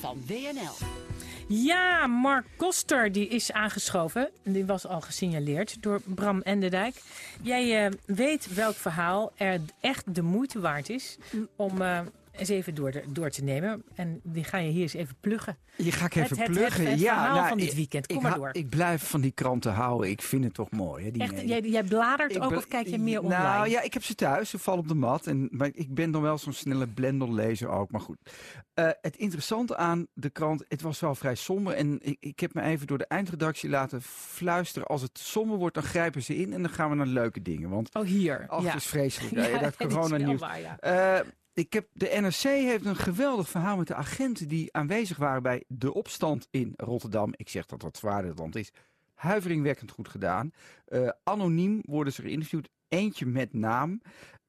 van WNL. Ja, Mark Koster die is aangeschoven. Die was al gesignaleerd door Bram Enderdijk. Jij uh, weet welk verhaal er echt de moeite waard is om uh, eens even door, de, door te nemen. En die ga je hier eens even pluggen. Je ga ik even het, pluggen. Het, het, ja, verhaal nou, van dit weekend. Kom ik, maar door. Ik blijf van die kranten houden. Ik vind het toch mooi. Hè, die Echt, jij, jij bladert ik ook of kijk je meer online? Nou ja, ik heb ze thuis. Ze vallen op de mat. En, maar ik ben dan wel zo'n snelle blenderlezer ook. Maar goed. Uh, het interessante aan de krant, het was wel vrij somber. En ik, ik heb me even door de eindredactie laten fluisteren. Als het somber wordt, dan grijpen ze in. En dan gaan we naar leuke dingen. Want oh, hier. ach, ja. is vreselijk. Ja, Ja, dat is corona wel nieuws. waar, ja. Uh, ik heb, de NRC heeft een geweldig verhaal met de agenten die aanwezig waren bij de opstand in Rotterdam. Ik zeg dat dat Zwaarderland is. Huiveringwekkend goed gedaan. Uh, anoniem worden ze geïnterviewd. Eentje met naam.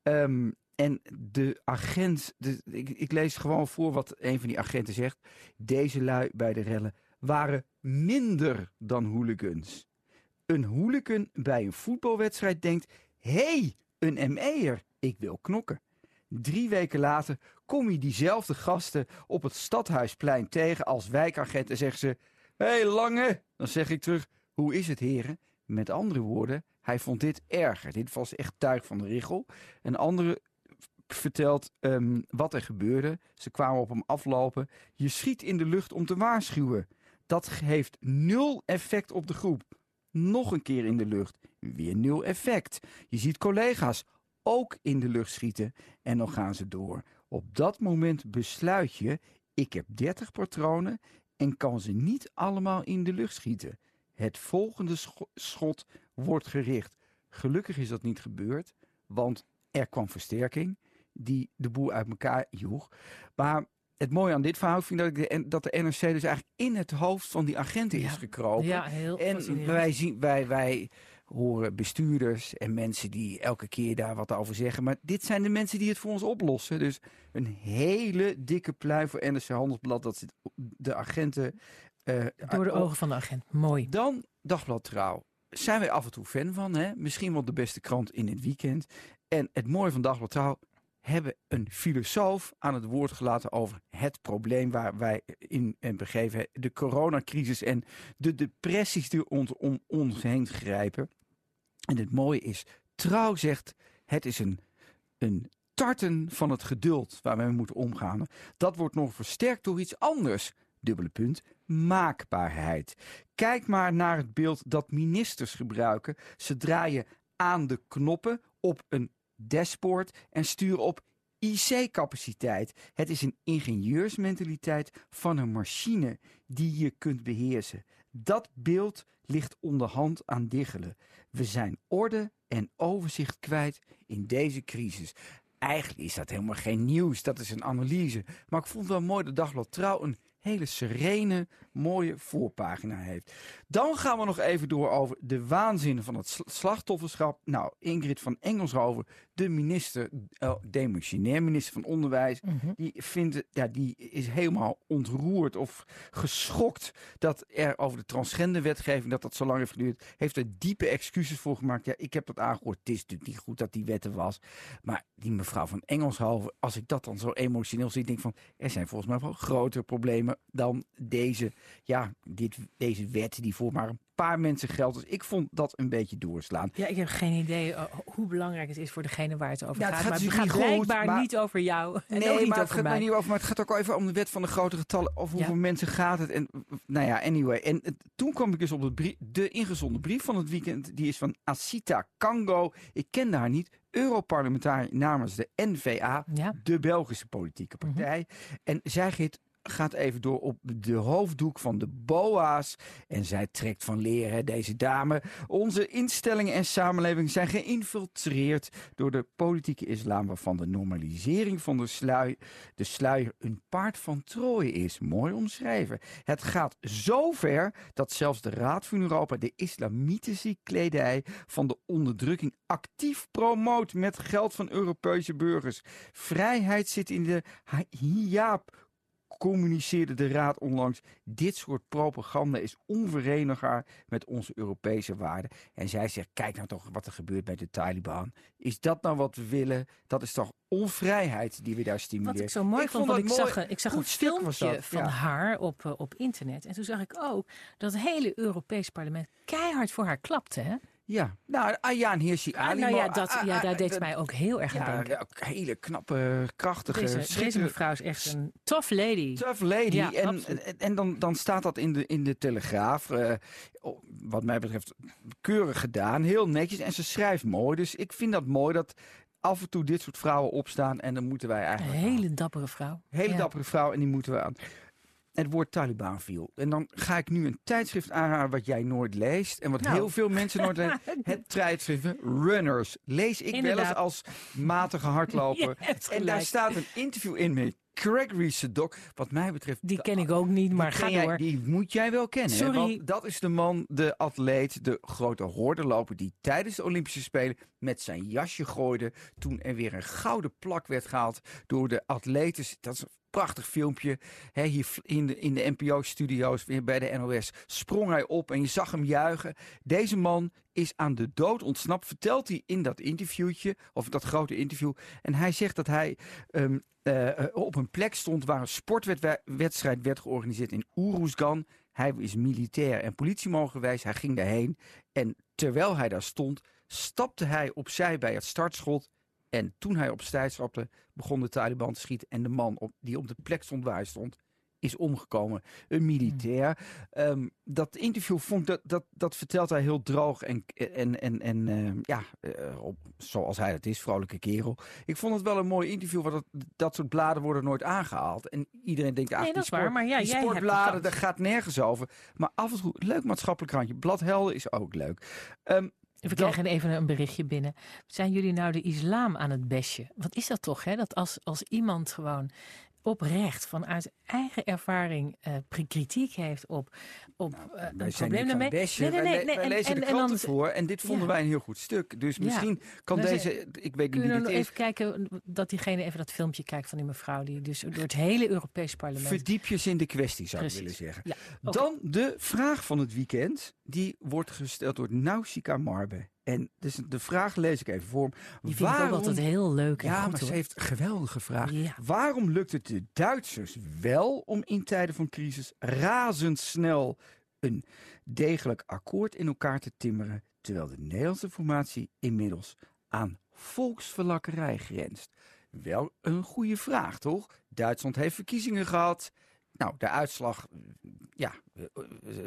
Um, en de agent, de, ik, ik, lees gewoon voor wat een van die agenten zegt. Deze lui bij de rellen waren minder dan hooligans. Een hooligan bij een voetbalwedstrijd denkt: hé, hey, een ME'er, ik wil knokken. Drie weken later kom je diezelfde gasten op het stadhuisplein tegen als wijkagent en zeggen ze: Hé hey, Lange, dan zeg ik terug: Hoe is het, heren? Met andere woorden, hij vond dit erger. Dit was echt tuig van de richel. Een andere vertelt um, wat er gebeurde. Ze kwamen op hem aflopen. Je schiet in de lucht om te waarschuwen. Dat heeft nul effect op de groep. Nog een keer in de lucht. Weer nul effect. Je ziet collega's ook in de lucht schieten en dan gaan ze door. Op dat moment besluit je, ik heb 30 patronen en kan ze niet allemaal in de lucht schieten. Het volgende scho schot wordt gericht. Gelukkig is dat niet gebeurd, want er kwam versterking die de boel uit elkaar joeg. Maar het mooie aan dit verhaal vind ik dat, de, dat de NRC dus eigenlijk in het hoofd van die agenten ja. is gekropen. Ja, heel en wij, zien, wij, wij horen bestuurders en mensen die elke keer daar wat over zeggen. Maar dit zijn de mensen die het voor ons oplossen. Dus een hele dikke pluim voor NRC Handelsblad. Dat zit de agenten... Uh, Door de ogen van de agent. Mooi. Dan Dagblad Trouw. Zijn wij af en toe fan van. Hè? Misschien wel de beste krant in het weekend. En het mooie van Dagblad Trouw hebben een filosoof aan het woord gelaten over het probleem waar wij in en begeven, de coronacrisis en de depressies die ons om ons heen grijpen. En het mooie is, Trouw zegt, het is een, een tarten van het geduld waar we moeten omgaan. Dat wordt nog versterkt door iets anders. Dubbele punt, maakbaarheid. Kijk maar naar het beeld dat ministers gebruiken. Ze draaien aan de knoppen op een dashboard en sturen op IC-capaciteit. Het is een ingenieursmentaliteit van een machine die je kunt beheersen. Dat beeld ligt onderhand aan diggelen. We zijn orde en overzicht kwijt in deze crisis. Eigenlijk is dat helemaal geen nieuws, dat is een analyse. Maar ik vond het wel mooi dat Dagblad Trouw een hele serene, mooie voorpagina heeft. Dan gaan we nog even door over de waanzin van het slachtofferschap. Nou, Ingrid van Engelshoven, de minister, uh, demissionair minister van Onderwijs, mm -hmm. die vindt, ja, die is helemaal ontroerd of geschokt dat er over de transgenderwetgeving, dat dat zo lang heeft geduurd, heeft er diepe excuses voor gemaakt. Ja, ik heb dat aangehoord. Het is natuurlijk niet goed dat die wetten was. Maar die mevrouw van Engelshoven, als ik dat dan zo emotioneel zie, denk ik van, er zijn volgens mij wel grotere problemen dan deze, ja, dit, deze wet die voor maar een paar mensen geldt. Dus ik vond dat een beetje doorslaan. Ja, ik heb geen idee uh, hoe belangrijk het is voor degene waar het over ja, gaat. Het gaat maar het gaat niet blijkbaar goed, maar... niet over jou. En nee, niet maar het over gaat mij. niet over. Maar het gaat ook even om de wet van de grote getallen. Of hoeveel ja. mensen gaat het. En nou ja, anyway. En het, toen kwam ik dus op de, brief, de ingezonde brief van het weekend. Die is van Asita Kango. Ik kende haar niet. Europarlementariër namens de NVA, ja. de Belgische politieke partij. Mm -hmm. En zij geeft gaat even door op de hoofddoek van de BOA's. En zij trekt van leren, deze dame. Onze instellingen en samenleving zijn geïnfiltreerd door de politieke islam, waarvan de normalisering van de, de sluier een paard van Troje is. Mooi omschreven. Het gaat zo ver dat zelfs de Raad van Europa de islamitische kledij van de onderdrukking actief promoot met geld van Europese burgers. Vrijheid zit in de hijab communiceerde de Raad onlangs. Dit soort propaganda is onverenigbaar met onze Europese waarden. En zij zegt, kijk nou toch wat er gebeurt bij de Taliban. Is dat nou wat we willen? Dat is toch onvrijheid die we daar stimuleren. Wat ik zo mooi Ik vond, want ik zag, ik zag een filmpje van ja. haar op, eh, op internet. En toen zag ik ook dat het hele Europees parlement keihard voor haar klapte. Hè? Ja, nou, Ayaan Hirsi Ah, Ali. nou ja, dat, ah, ja, ah, daar deed het mij ook heel erg aan Ja, denken. ook hele knappe, krachtige, Deze, schitterende- mevrouw is echt een tough lady. Tough lady. Ja, en absoluut. en, dan, dan staat dat in de, in de Telegraaf. eh, oh, wat mij betreft keurig gedaan. Heel netjes. En ze schrijft mooi. Dus ik vind dat mooi dat af en toe dit soort vrouwen opstaan. En dan moeten wij Een eigenlijk... hele dappere vrouw. Hele Ja. dappere vrouw en die moeten we aan. Het woord Taliban viel. En dan ga ik nu een tijdschrift aanhalen wat jij nooit leest. En wat Nou. heel veel mensen nooit lezen. Het tijdschrift Runners. Lees ik wel eens als matige hardloper. En daar staat een interview in met Gregory Sedok. Wat mij betreft... Die ken ik ook niet, maar ga door. die moet jij wel kennen. hè? Sorry. Want dat is de man, de atleet, de grote hordenloper... die tijdens de Olympische Spelen met zijn jasje gooide... toen er weer een gouden plak werd gehaald door de atleten. Dat is een prachtig filmpje. Hè, hier in de, in de NPO-studio's, weer bij de NOS, sprong hij op en je zag hem juichen. Deze man is aan de dood ontsnapt, vertelt hij in dat interviewtje, of dat grote interview. En hij zegt dat hij ehm, eh, eh, op een plek stond waar een sportwedstrijd werd georganiseerd in Oeroesgan. Hij is militair en politieman geweest. Hij ging daarheen. En terwijl hij daar stond, stapte hij opzij bij het startschot. En toen hij opzij stapte, begon de Taliban te schieten. En de man op, die op de plek stond waar hij stond, is omgekomen. Een militair. Ehm, dat interview vond ik, dat, dat, dat vertelt hij heel droog en, en, en, en ehm, ja, eh, op, zoals hij het is, vrolijke kerel. Ik vond het wel een mooi interview, want dat, dat soort bladen worden nooit aangehaald. En iedereen denkt, ah, Nee, die, waar, sport- maar ja, die jij sportbladen, daar gaat nergens over. Maar af en toe, leuk maatschappelijk randje. Bladhelden is ook leuk. Ehm, We krijgen even een berichtje binnen. Zijn jullie nou de islam aan het besje? Wat is dat toch, hè? Dat als, als iemand gewoon oprecht vanuit eigen ervaring eh, pri- kritiek heeft op, op eh, Nou, Wij een probleem daarmee. Nee, nee, nee, nee, wij en- lezen en- de en dan voor en dit vonden Ja. wij een heel goed stuk. Dus Ja. misschien kan deze, ik weet niet wie dit is, even kijken dat diegene even dat filmpje kijkt van die mevrouw die dus door het hele Europees parlement. verdiep je in de kwestie zou ik willen zeggen. Ja. Dan de vraag van het weekend. Die wordt gesteld door Nausicaa Marbe. En dus de vraag lees ik even voor. Ook altijd heel leuk Ja, goed maar ze heeft een geweldige vraag. Ja. Waarom lukt het de Duitsers wel om in tijden van crisis razendsnel een degelijk akkoord in elkaar te timmeren, terwijl de Nederlandse formatie inmiddels aan volksverlakkerij grenst? Wel een goede vraag, toch? Duitsland heeft verkiezingen gehad. Nou, de uitslag, ja,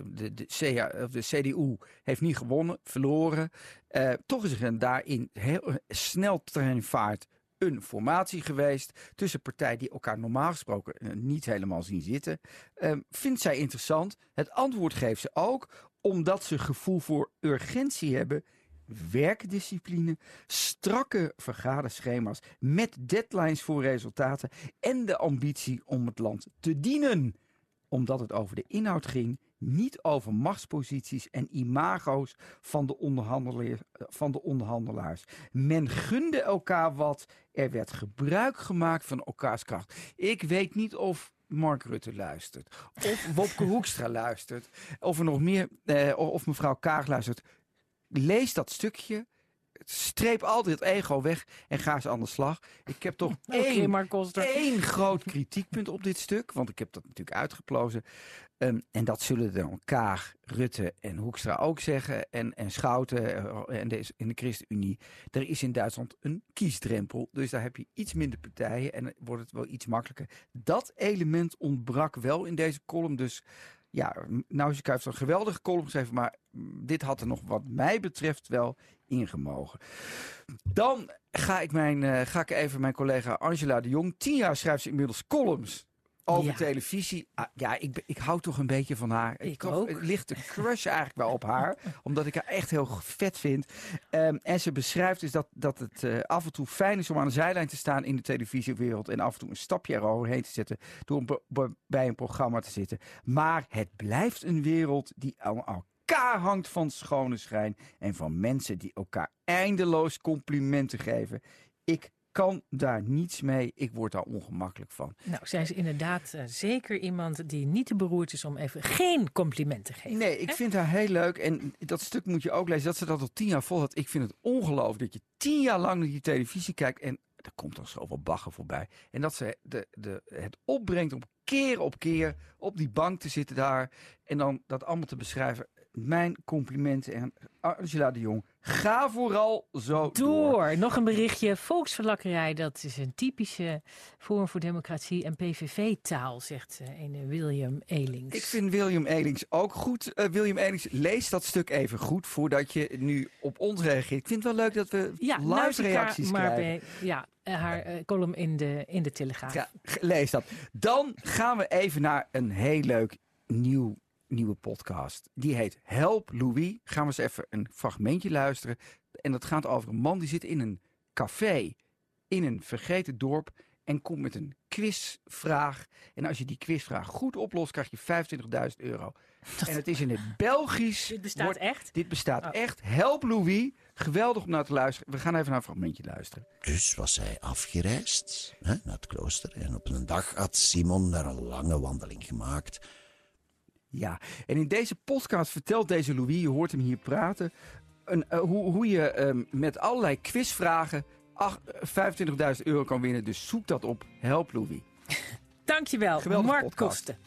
de, de, CA of de CDU heeft niet gewonnen, verloren. Eh, toch is er een daarin heel snel treinvaart een formatie geweest tussen partijen die elkaar normaal gesproken eh, niet helemaal zien zitten. Eh, vindt zij interessant. Het antwoord geeft ze ook omdat ze gevoel voor urgentie hebben. Werkdiscipline, strakke vergaderschema's met deadlines voor resultaten en de ambitie om het land te dienen. Omdat het over de inhoud ging, niet over machtsposities en imago's van de, onderhandelaars, van de onderhandelaars. Men gunde elkaar wat, er werd gebruik gemaakt van elkaars kracht. Ik weet niet of Mark Rutte luistert, of Wopke Hoekstra luistert, of er nog meer, eh, of mevrouw Kaag luistert. Lees dat stukje. Streep altijd het ego weg en ga eens aan de slag. Ik heb toch één groot kritiekpunt op dit stuk. Want ik heb dat natuurlijk uitgeplozen. Ehm, en dat zullen dan Kaag, Rutte en Hoekstra ook zeggen. En, en Schouten eh, en de, in de ChristenUnie. Er is in Duitsland een kiesdrempel. Dus daar heb je iets minder partijen. En wordt het wel iets makkelijker. Dat element ontbrak wel in deze column. Dus ja, Nausicaa heeft een geweldige column geschreven. Maar dit had er nog wat mij betreft wel ingemogen. Dan ga ik, mijn, eh, ga ik even mijn collega Angela de Jong. Tien jaar schrijft ze inmiddels columns over Ja. televisie. Ah, ja, ik, ik hou toch een beetje van haar. Ik toch- ook. Ligt de crush eigenlijk wel op haar. omdat ik haar echt heel vet vind. Ehm, en ze beschrijft dus dat, dat het eh, af en toe fijn is om aan de zijlijn te staan in de televisiewereld. En af en toe een stapje eroverheen te zetten. Door een bij een programma te zitten. Maar het blijft een wereld die aan elkaar hangt van schone schijn. En van mensen die elkaar eindeloos complimenten geven. Ik kan daar niets mee. Ik word daar ongemakkelijk van. Nou, zij is inderdaad uh, zeker iemand die niet te beroerd is om even geen complimenten te geven. Nee, ik hè? vind haar heel leuk. En dat stuk moet je ook lezen. Dat ze dat al tien jaar vol had. Ik vind het ongelooflijk dat je tien jaar lang naar die televisie kijkt. En er komt dan zoveel bagger voorbij. En dat ze de, de, het opbrengt om keer op keer op die bank te zitten daar. En dan dat allemaal te beschrijven. Mijn complimenten aan Angela de Jong. Ga vooral zo door. door. Nog een berichtje. Volksverlakkerij, dat is een typische Forum voor Democratie en PVV-taal, zegt uh, een William Elings. Ik vind William Elings ook goed. Uh, William Elings, lees dat stuk even goed voordat je nu op ons reageert. Ik vind het wel leuk dat we ja, live reacties maar krijgen. Bij, ja, haar uh, column in de, in de Telegraaf. Ja, lees dat. Dan gaan we even naar een heel leuk nieuw nieuwe podcast. Die heet Help Louis. Gaan we eens even een fragmentje luisteren. En dat gaat over een man die zit in een café in een vergeten dorp en komt met een quizvraag. En als je die quizvraag goed oplost, krijg je 25.000 euro. Dat... En het is in het Belgisch. Dit bestaat wordt, echt? Dit bestaat oh. echt. Help Louis. Geweldig om naar te luisteren. We gaan even naar een fragmentje luisteren. Dus was hij afgereisd hè, naar het klooster. En op een dag had Simon daar een lange wandeling gemaakt. Ja, en in deze podcast vertelt deze Louis, je hoort hem hier praten, een, uh, hoe, hoe je um, met allerlei quizvragen 25.000 euro kan winnen. Dus zoek dat op. Help Louis. Dankjewel, Geweldige Mark podcast. Kosten.